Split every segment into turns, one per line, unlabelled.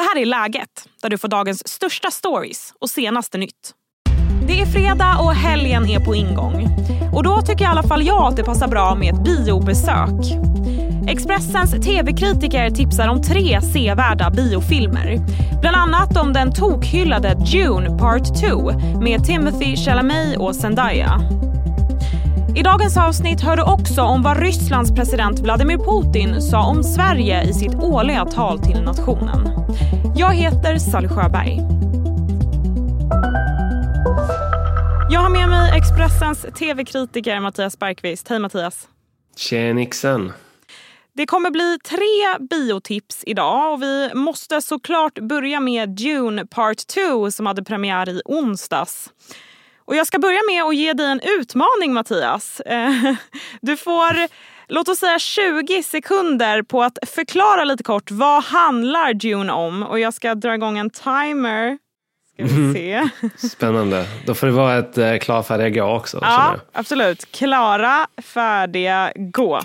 Det här är Läget, där du får dagens största stories och senaste nytt. Det är fredag och helgen är på ingång. Och då tycker i alla fall jag att det passar bra med ett biobesök. Expressens tv-kritiker tipsar om tre sevärda biofilmer. Bland annat om den tokhyllade Dune Part 2 med Timothy Chalamet och Zendaya. I dagens avsnitt hör du också om vad Rysslands president Vladimir Putin sa om Sverige i sitt årliga tal till nationen. Jag heter Sally Sjöberg. Jag har med mig Expressens tv-kritiker Mattias Bergqvist. Hej Mattias.
Tjenixen.
Det kommer bli tre biotips idag och vi måste såklart börja med Dune Part 2 som hade premiär i onsdags. Och jag ska börja med att ge dig en utmaning Mattias. Eh, du får, låt oss säga 20 sekunder på att förklara lite kort vad handlar Dune om? Och jag ska dra igång en timer. Ska vi
Mhm.
se.
Spännande. Då får det vara ett eh, klar, färdiga, gå också.
Ja, absolut. Klara, färdiga, gå.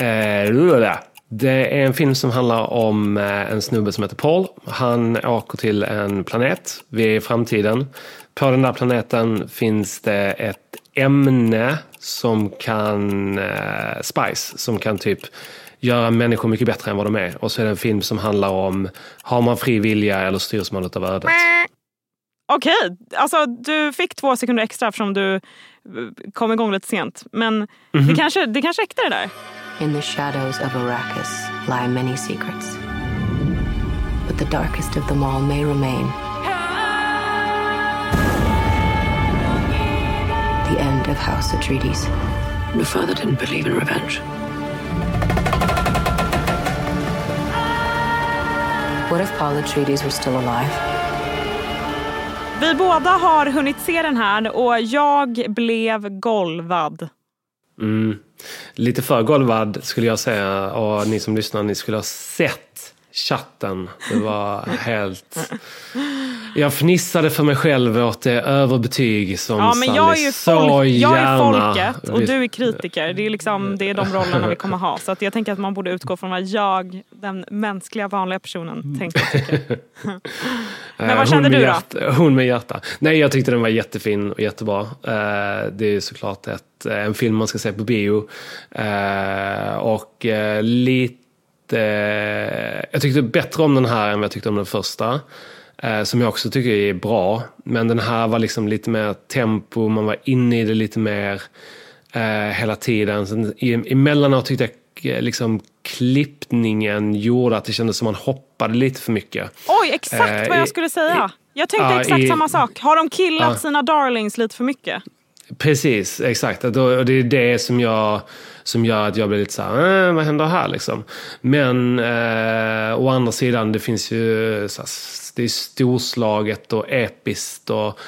Eh, det är en film som handlar om eh, en snubbe som heter Paul. Han åker till en planet. Vi är i framtiden. På den där planeten finns det ett ämne som kan, eh, spice, som kan typ göra människor mycket bättre än vad de är. Och så är det en film som handlar om, har man fri vilja eller styrs man av ödet?
Okej, alltså du fick två sekunder extra eftersom du eh, kom igång lite sent. Men det, kanske, det kanske räckte det där.
In the shadows of Arrakis lie many secrets. But the darkest of them all may remain. The end of House Atreides.
Your father didn't believe in revenge.
What if Paul Atreides were still alive?
Vi båda har hunnit se den här och jag blev golvad.
Mm. Lite för golvad skulle jag säga och ni som lyssnar, ni skulle ha sett chatten. Det var helt... Jag fnissade för mig själv åt det överbetyg som
Ja, men jag är ju
så
jag är folket och du är kritiker. Det är, liksom, det är de rollerna vi kommer ha. Så att jag tänker att man borde utgå från vad jag, den mänskliga vanliga personen, tänker och tycker. Men
Eh,
vad kände
hon med
du då?
Hjärta, hon med hjärta. Nej, jag tyckte den var jättefin och jättebra. Eh, Det är såklart ett, eh, en film man ska se på bio. Eh, Och eh, lite... Jag tyckte bättre om den här än vad jag tyckte om den första. Eh, Som jag också tycker är bra. Men den här var liksom lite mer tempo, man var inne i det lite mer eh, hela tiden. Sen, emellanåt tyckte jag eh, liksom klippningen gjorde att det kändes som man hoppade lite för mycket.
Oj, exakt
Eh,
vad jag skulle säga. Jag tänkte
ja,
exakt
i-
samma sak. Har de killat
Ja.
sina darlings lite för mycket?
Precis, exakt. Och det är det som, jag, som gör att jag blir lite så här, äh, vad händer här liksom? Men eh, å andra sidan, det finns ju, så här, det är storslaget och episkt och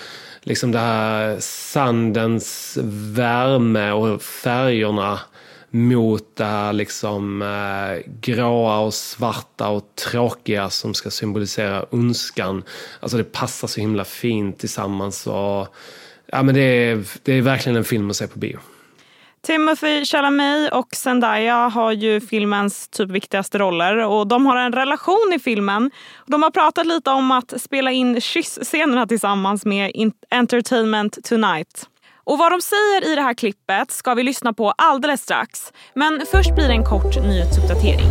liksom det här sandens värme och färgerna mot det här liksom eh, gråa och svarta och tråkiga som ska symbolisera ondskan. Alltså det passar så himla fint tillsammans. Och, ja, men det, är, det är verkligen en film att se på bio.
Timothy Chalamet och Zendaya har ju filmens typ viktigaste roller och de har en relation i filmen. De har pratat lite om att spela in kyssscenerna tillsammans med Entertainment Tonight. Och vad de säger i det här klippet ska vi lyssna på alldeles strax. Men först blir det en kort nyhetsuppdatering.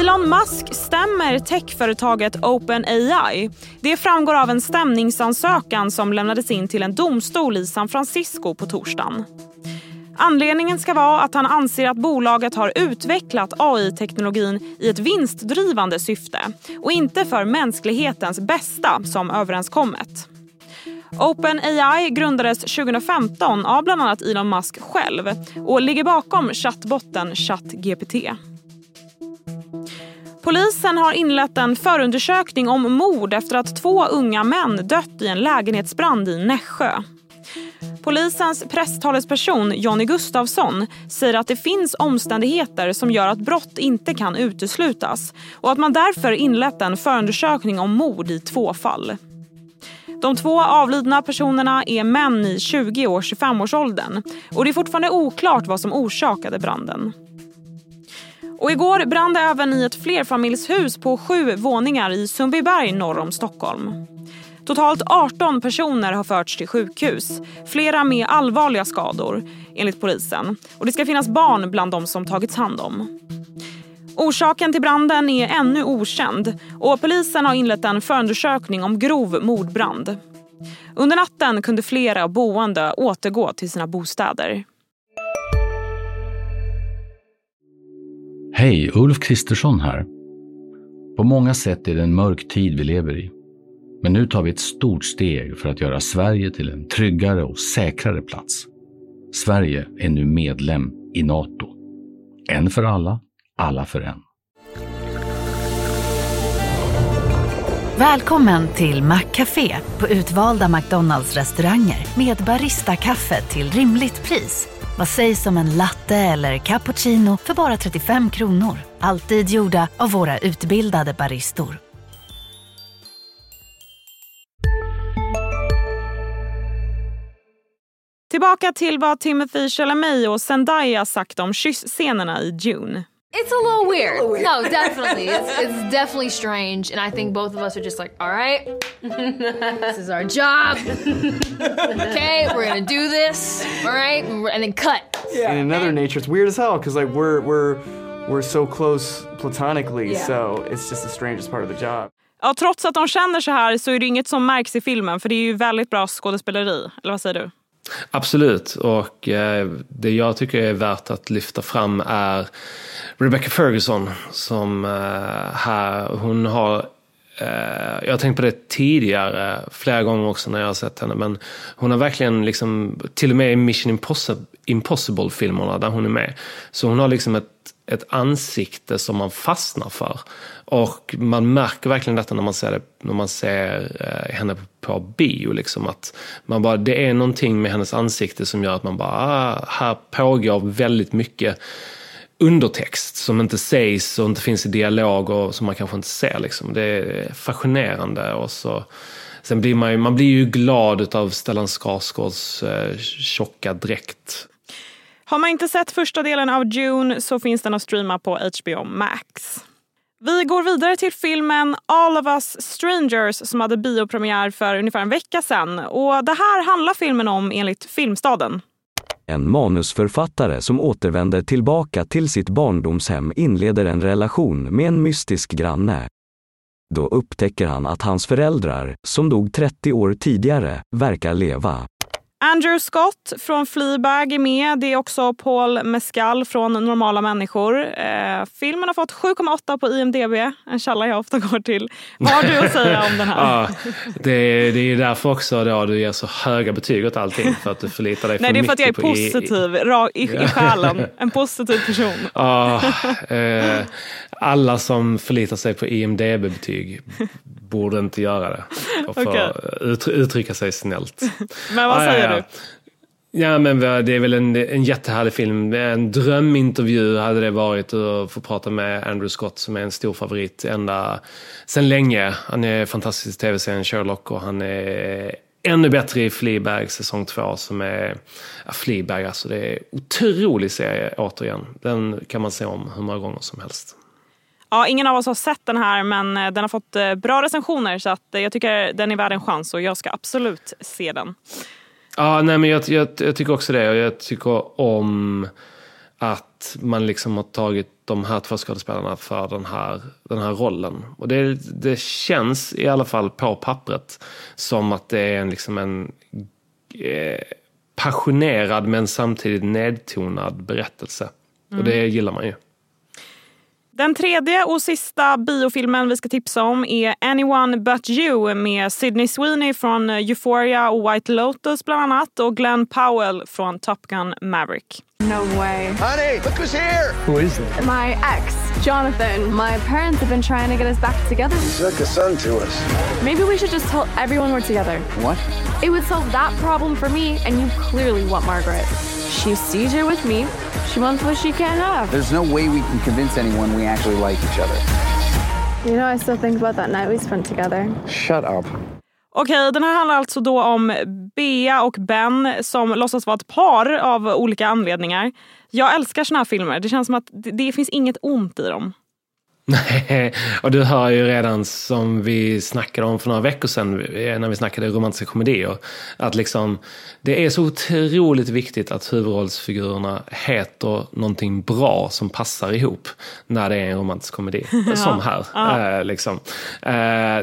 Elon Musk stämmer techföretaget OpenAI. Det framgår av en stämningsansökan som lämnades in till en domstol i San Francisco på torsdagen. Anledningen ska vara att han anser att bolaget har utvecklat AI-teknologin i ett vinstdrivande syfte och inte för mänsklighetens bästa som överenskommet. OpenAI grundades 2015 av bland annat Elon Musk själv och ligger bakom chattbotten ChatGPT. Polisen har inlett en förundersökning om mord efter att två unga män dött i en lägenhetsbrand i Nässjö. Polisens presstalesperson Jonny Gustafsson säger att det finns omständigheter som gör att brott inte kan uteslutas och att man därför inlett en förundersökning om mord i två fall. De två avlidna personerna är män i 20 och 25-årsåldern och det är fortfarande oklart vad som orsakade branden. Och igår brann det även i ett flerfamiljshus på sju våningar i Sundbyberg norr om Stockholm. Totalt 18 personer har förts till sjukhus, flera med allvarliga skador enligt polisen. Och det ska finnas barn bland de som tagits hand om. Orsaken till branden är ännu okänd och polisen har inlett en förundersökning om grov mordbrand. Under natten kunde flera boende återgå till sina bostäder.
Hej, Ulf Kristersson här. På många sätt är det en mörk tid vi lever i. Men nu tar vi ett stort steg för att göra Sverige till en tryggare och säkrare plats. Sverige är nu medlem i Nato. En för alla, alla för en.
Välkommen till Maccafé på utvalda McDonalds restauranger med Baristakaffe till rimligt pris. Vad sägs om en latte eller cappuccino för bara 35 kronor? Alltid gjorda av våra utbildade baristor.
Tillbaka till vad Timothy Chalamet och Zendaya sagt om kyssscenerna i June.
It's a little weird. No, definitely. It's, it's definitely strange. And I think both of us are just like, all right, this is our job. okay, we're gonna do this. All right, and then cut.
Yeah. In another nature, it's weird as hell because like we're we're we're so close platonically, yeah. so it's just the strangest part of the job.
Ja, trots att de känner så här så är det inget som märks i filmen för det är ju väldigt bra skådespeleri. Eller vad säger du?
Absolut, och eh, det jag tycker är värt att lyfta fram är Rebecca Ferguson som eh, här, hon har Eh, jag har tänkt på det tidigare, flera gånger också när jag har sett henne, men hon har verkligen liksom, till och med i Mission Impossible-filmerna där hon är med, så hon har liksom ett, ett ansikte som man fastnar för. Och man märker verkligen detta när man ser, det, när man ser eh, henne på bio. Liksom, att man bara, det är någonting med hennes ansikte som gör att man bara, ah, här pågår väldigt mycket undertext som inte sägs och inte finns i dialog och som man kanske inte ser. Liksom. Det är fascinerande. Och så, sen blir man ju, man blir ju glad av Stellan Skarsgårds eh, tjocka dräkt.
Har man inte sett första delen av June så finns den att streama på HBO Max. Vi går vidare till filmen All of us strangers som hade biopremiär för ungefär en vecka sedan. Och det här handlar filmen om enligt Filmstaden.
En manusförfattare som återvänder tillbaka till sitt barndomshem inleder en relation med en mystisk granne. Då upptäcker han att hans föräldrar, som dog 30 år tidigare, verkar leva.
Andrew Scott från Fleabag är med. Det är också Paul Mescal från Normala människor. Eh, filmen har fått 7,8 på IMDB, en källa jag ofta går till. Vad har du att säga om den här?
ja, det, det är därför också då du ger så höga betyg åt allting, för att du förlitar dig
Nej,
för
det är för att jag är positiv i, i, i själen. En positiv person.
Ja, eh, alla som förlitar sig på IMDB-betyg borde inte göra det. Och okay. ut, uttrycka sig snällt.
Men vad säger ah, ja, ja.
Ja men det är väl en, en jättehärlig film. En drömintervju hade det varit att få prata med Andrew Scott som är en stor favorit ända sen länge. Han är fantastisk i tv-serien Sherlock och han är ännu bättre i Fleabag säsong två som är, ja, Fleabag alltså det är en otrolig serie återigen. Den kan man se om hur många gånger som helst.
Ja, ingen av oss har sett den här men eh, den har fått eh, bra recensioner så att eh, jag tycker den är värd en chans och jag ska absolut se den.
Ja, nej, men jag, jag, jag tycker också det och jag tycker om att man liksom har tagit de här två skådespelarna för den här, den här rollen. Och det, det känns i alla fall på pappret som att det är en, liksom en eh, passionerad men samtidigt nedtonad berättelse. Mm. Och det gillar man ju.
Den tredje och sista biofilmen vi ska tipsa om är Anyone But You med Sydney Sweeney från Euphoria och White Lotus bland annat och Glenn Powell från Top Gun Maverick.
No way.
Honey, look who's here!
Who is it? My ex, Jonathan. My parents have been trying to get us back together.
He's like a son to us.
Maybe we should just tell everyone we're together.
What?
It would solve that problem for me, and you clearly want Margaret. She's CJ with me. She wants what she can't have.
There's no way we can convince anyone we actually like each other.
You know, I still think about that night we spent together.
Shut up.
Okej, den här handlar alltså då om Bea och Ben som låtsas vara ett par av olika anledningar. Jag älskar såna här filmer. Det känns som att det, det finns inget ont i dem.
Nej, och du hör ju redan som vi snackade om för några veckor sedan eh, när vi snackade romantiska komedier. Att liksom, det är så otroligt viktigt att huvudrollsfigurerna heter någonting bra som passar ihop när det är en romantisk komedi.
Ja.
Som här.
Ja.
Eh, liksom. eh,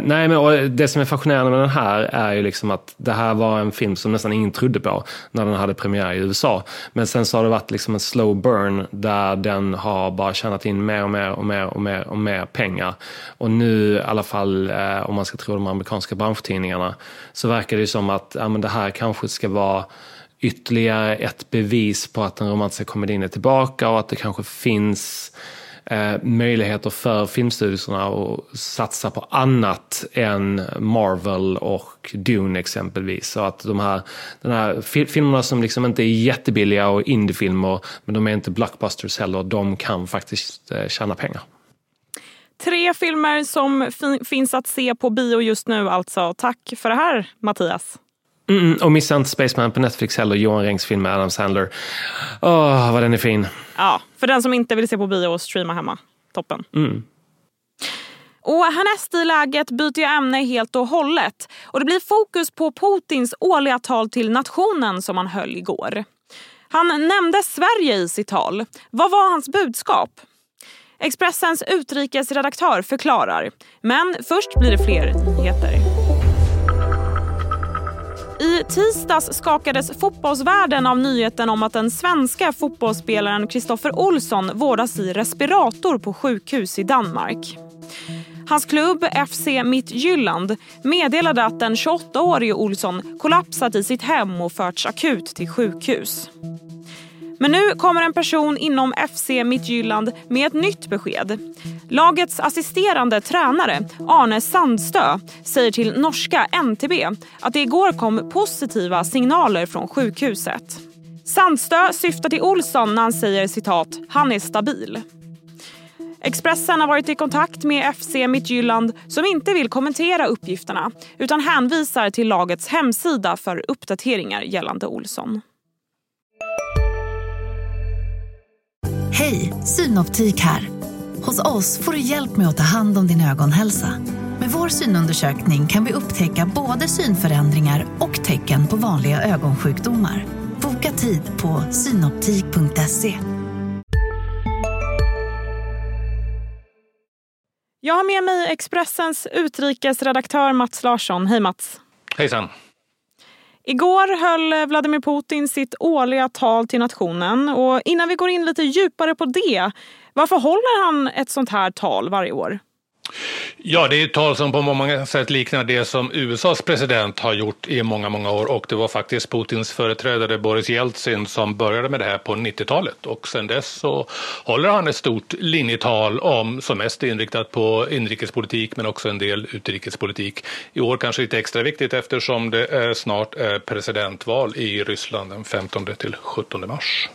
nej, men, och det som är fascinerande med den här är ju liksom att det här var en film som nästan ingen trodde på när den hade premiär i USA. Men sen så har det varit liksom en slow burn där den har bara tjänat in mer och mer och mer och mer och mer pengar. Och nu i alla fall, eh, om man ska tro de amerikanska branschtidningarna, så verkar det ju som att ja, men det här kanske ska vara ytterligare ett bevis på att den romantiska komedin är tillbaka och att det kanske finns eh, möjligheter för filmstudierna att satsa på annat än Marvel och Dune exempelvis. Så att de här, den här fil filmerna som liksom inte är jättebilliga och indiefilmer, men de är inte blockbusters heller, de kan faktiskt eh, tjäna pengar.
Tre filmer som fin- finns att se på bio just nu alltså. Tack för det här Mattias.
Mm, och missa inte Spaceman på Netflix heller, Johan Rengs film med Adam Sandler. Åh, vad den är fin.
Ja, för den som inte vill se på bio och streama hemma. Toppen.
Mm.
Och härnäst i läget byter jag ämne helt och hållet. Och det blir fokus på Putins årliga tal till nationen som han höll igår. Han nämnde Sverige i sitt tal. Vad var hans budskap? Expressens utrikesredaktör förklarar. Men först blir det fler nyheter. I tisdags skakades fotbollsvärlden av nyheten om att den svenska fotbollsspelaren Kristoffer Olsson vårdas i respirator på sjukhus i Danmark. Hans klubb FC Midtjylland meddelade att den 28-årige Olsson kollapsat i sitt hem och förts akut till sjukhus. Men nu kommer en person inom FC Midtjylland med ett nytt besked. Lagets assisterande tränare Arne Sandstö säger till norska NTB att det igår kom positiva signaler från sjukhuset. Sandstö syftar till Olsson när han säger citat “han är stabil”. Expressen har varit i kontakt med FC Midtjylland som inte vill kommentera uppgifterna utan hänvisar till lagets hemsida för uppdateringar gällande Olsson.
Hej, Synoptik här. Hos oss får du hjälp med att ta hand om din ögonhälsa. Med vår synundersökning kan vi upptäcka både synförändringar och tecken på vanliga ögonsjukdomar. Boka tid på synoptik.se.
Jag har med mig Expressens utrikesredaktör Mats Larsson. Hej Mats!
Hejsan.
Igår höll Vladimir Putin sitt årliga tal till nationen. Och innan vi går in lite djupare på det, varför håller han ett sånt här tal varje år?
Ja, det är ett tal som på många sätt liknar det som USAs president har gjort i många, många år och det var faktiskt Putins företrädare Boris Jeltsin som började med det här på 90-talet och sedan dess så håller han ett stort linjetal om som mest är inriktat på inrikespolitik men också en del utrikespolitik. I år kanske lite extra viktigt eftersom det är snart är presidentval i Ryssland den 15 till 17 mars.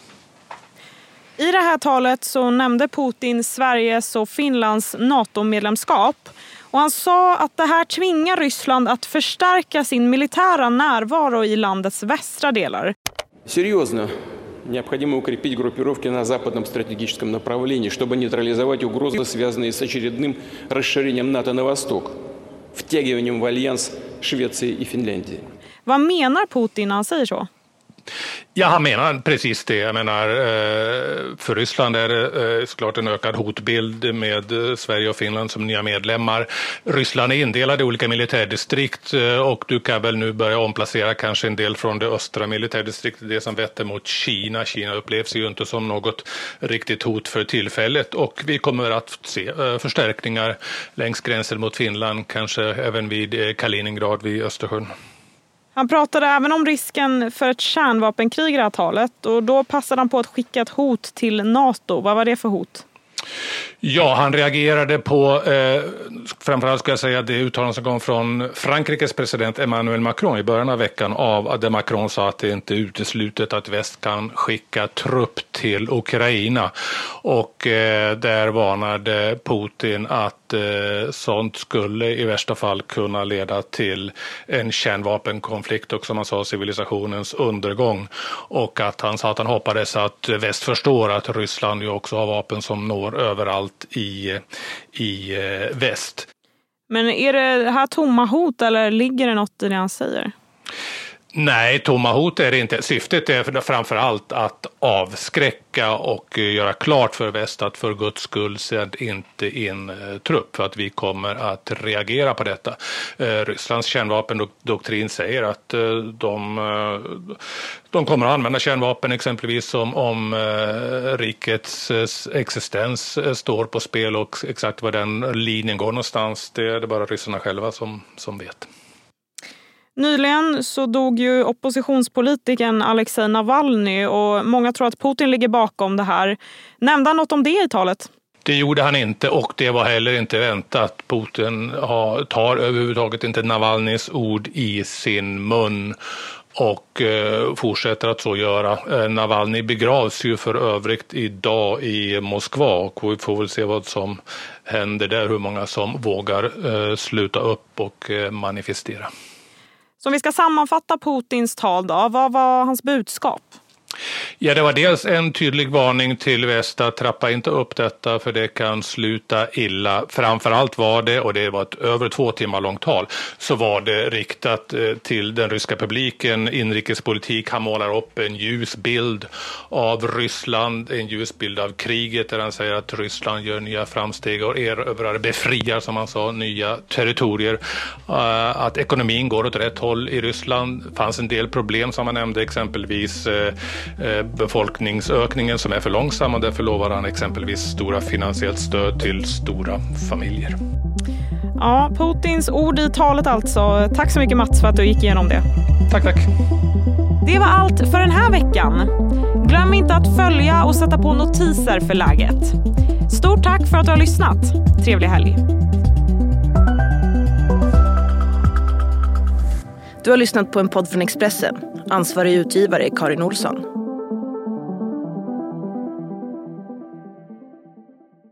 I det här talet så nämnde Putin Sveriges och Finlands NATO-medlemskap. Och han sa att det här tvingar Ryssland att förstärka sin militära närvaro i landets västra delar.
Серьезно. Необходимо укрепить группировки на западном стратегическом направлении, чтобы нейтрализовать угрозы, связанные с очередным расширением НАТО на восток, втягиванием в альянс Швеции и Финляндии.
Vad menar Putin när han säger så?
Ja, han menar precis det. Jag menar, eh, för Ryssland är det eh, såklart en ökad hotbild med eh, Sverige och Finland som nya medlemmar. Ryssland är indelad i olika militärdistrikt och du kan väl nu börja omplacera kanske en del från det östra militärdistriktet, det som vetter mot Kina. Kina upplevs ju inte som något riktigt hot för tillfället och vi kommer att se förstärkningar längs gränsen mot Finland, kanske även vid Kaliningrad vid Östersjön.
Han pratade även om risken för ett kärnvapenkrig i det här talet och då passade han på att skicka ett hot till Nato. Vad var det för hot?
Ja, han reagerade på, eh, framförallt ska jag säga det uttalande som kom från Frankrikes president Emmanuel Macron i början av veckan av där Macron sa att det inte är uteslutet att väst kan skicka trupp till Ukraina. Och eh, där varnade Putin att eh, sånt skulle i värsta fall kunna leda till en kärnvapenkonflikt och som han sa civilisationens undergång. Och att han sa att han hoppades att väst förstår att Ryssland ju också har vapen som når överallt i, i eh, väst.
Men är det här tomma hot eller ligger det något i det han säger?
Nej, tomma hot är det inte. Syftet är framför allt att avskräcka och eh, göra klart för väst att för guds skull sänd inte in eh, trupp för att vi kommer att reagera på detta. Eh, Rysslands kärnvapendoktrin säger att de, de kommer att använda kärnvapen exempelvis om, om rikets existens står på spel och exakt var den linjen går någonstans det är det bara ryssarna själva som, som vet.
Nyligen så dog ju oppositionspolitikern Alexej Navalny och många tror att Putin ligger bakom det här. Nämnde han något om det i talet?
Det gjorde han inte och det var heller inte väntat. Putin tar överhuvudtaget inte Navalnys ord i sin mun och eh, fortsätter att så göra. Eh, Navalny begravs ju för övrigt idag i Moskva och vi får väl se vad som händer där, hur många som vågar eh, sluta upp och manifestera.
Så om vi ska sammanfatta Putins tal då, vad var hans budskap?
Ja, det var dels en tydlig varning till väst att trappa inte upp detta för det kan sluta illa. Framförallt var det, och det var ett över två timmar långt tal, så var det riktat eh, till den ryska publiken, inrikespolitik. Han målar upp en ljus bild av Ryssland, en ljus bild av kriget där han säger att Ryssland gör nya framsteg och erövrar, befriar som han sa, nya territorier. Eh, att ekonomin går åt rätt håll i Ryssland. Det fanns en del problem som han nämnde, exempelvis eh, befolkningsökningen som är för långsam och därför lovar han exempelvis stora finansiellt stöd till stora familjer.
Ja, Putins ord i talet alltså. Tack så mycket Mats för att du gick igenom det.
Tack, tack.
Det var allt för den här veckan. Glöm inte att följa och sätta på notiser för läget. Stort tack för att du har lyssnat. Trevlig helg.
Du har lyssnat på en podd från Expressen. Ansvarig utgivare är Karin Olsson.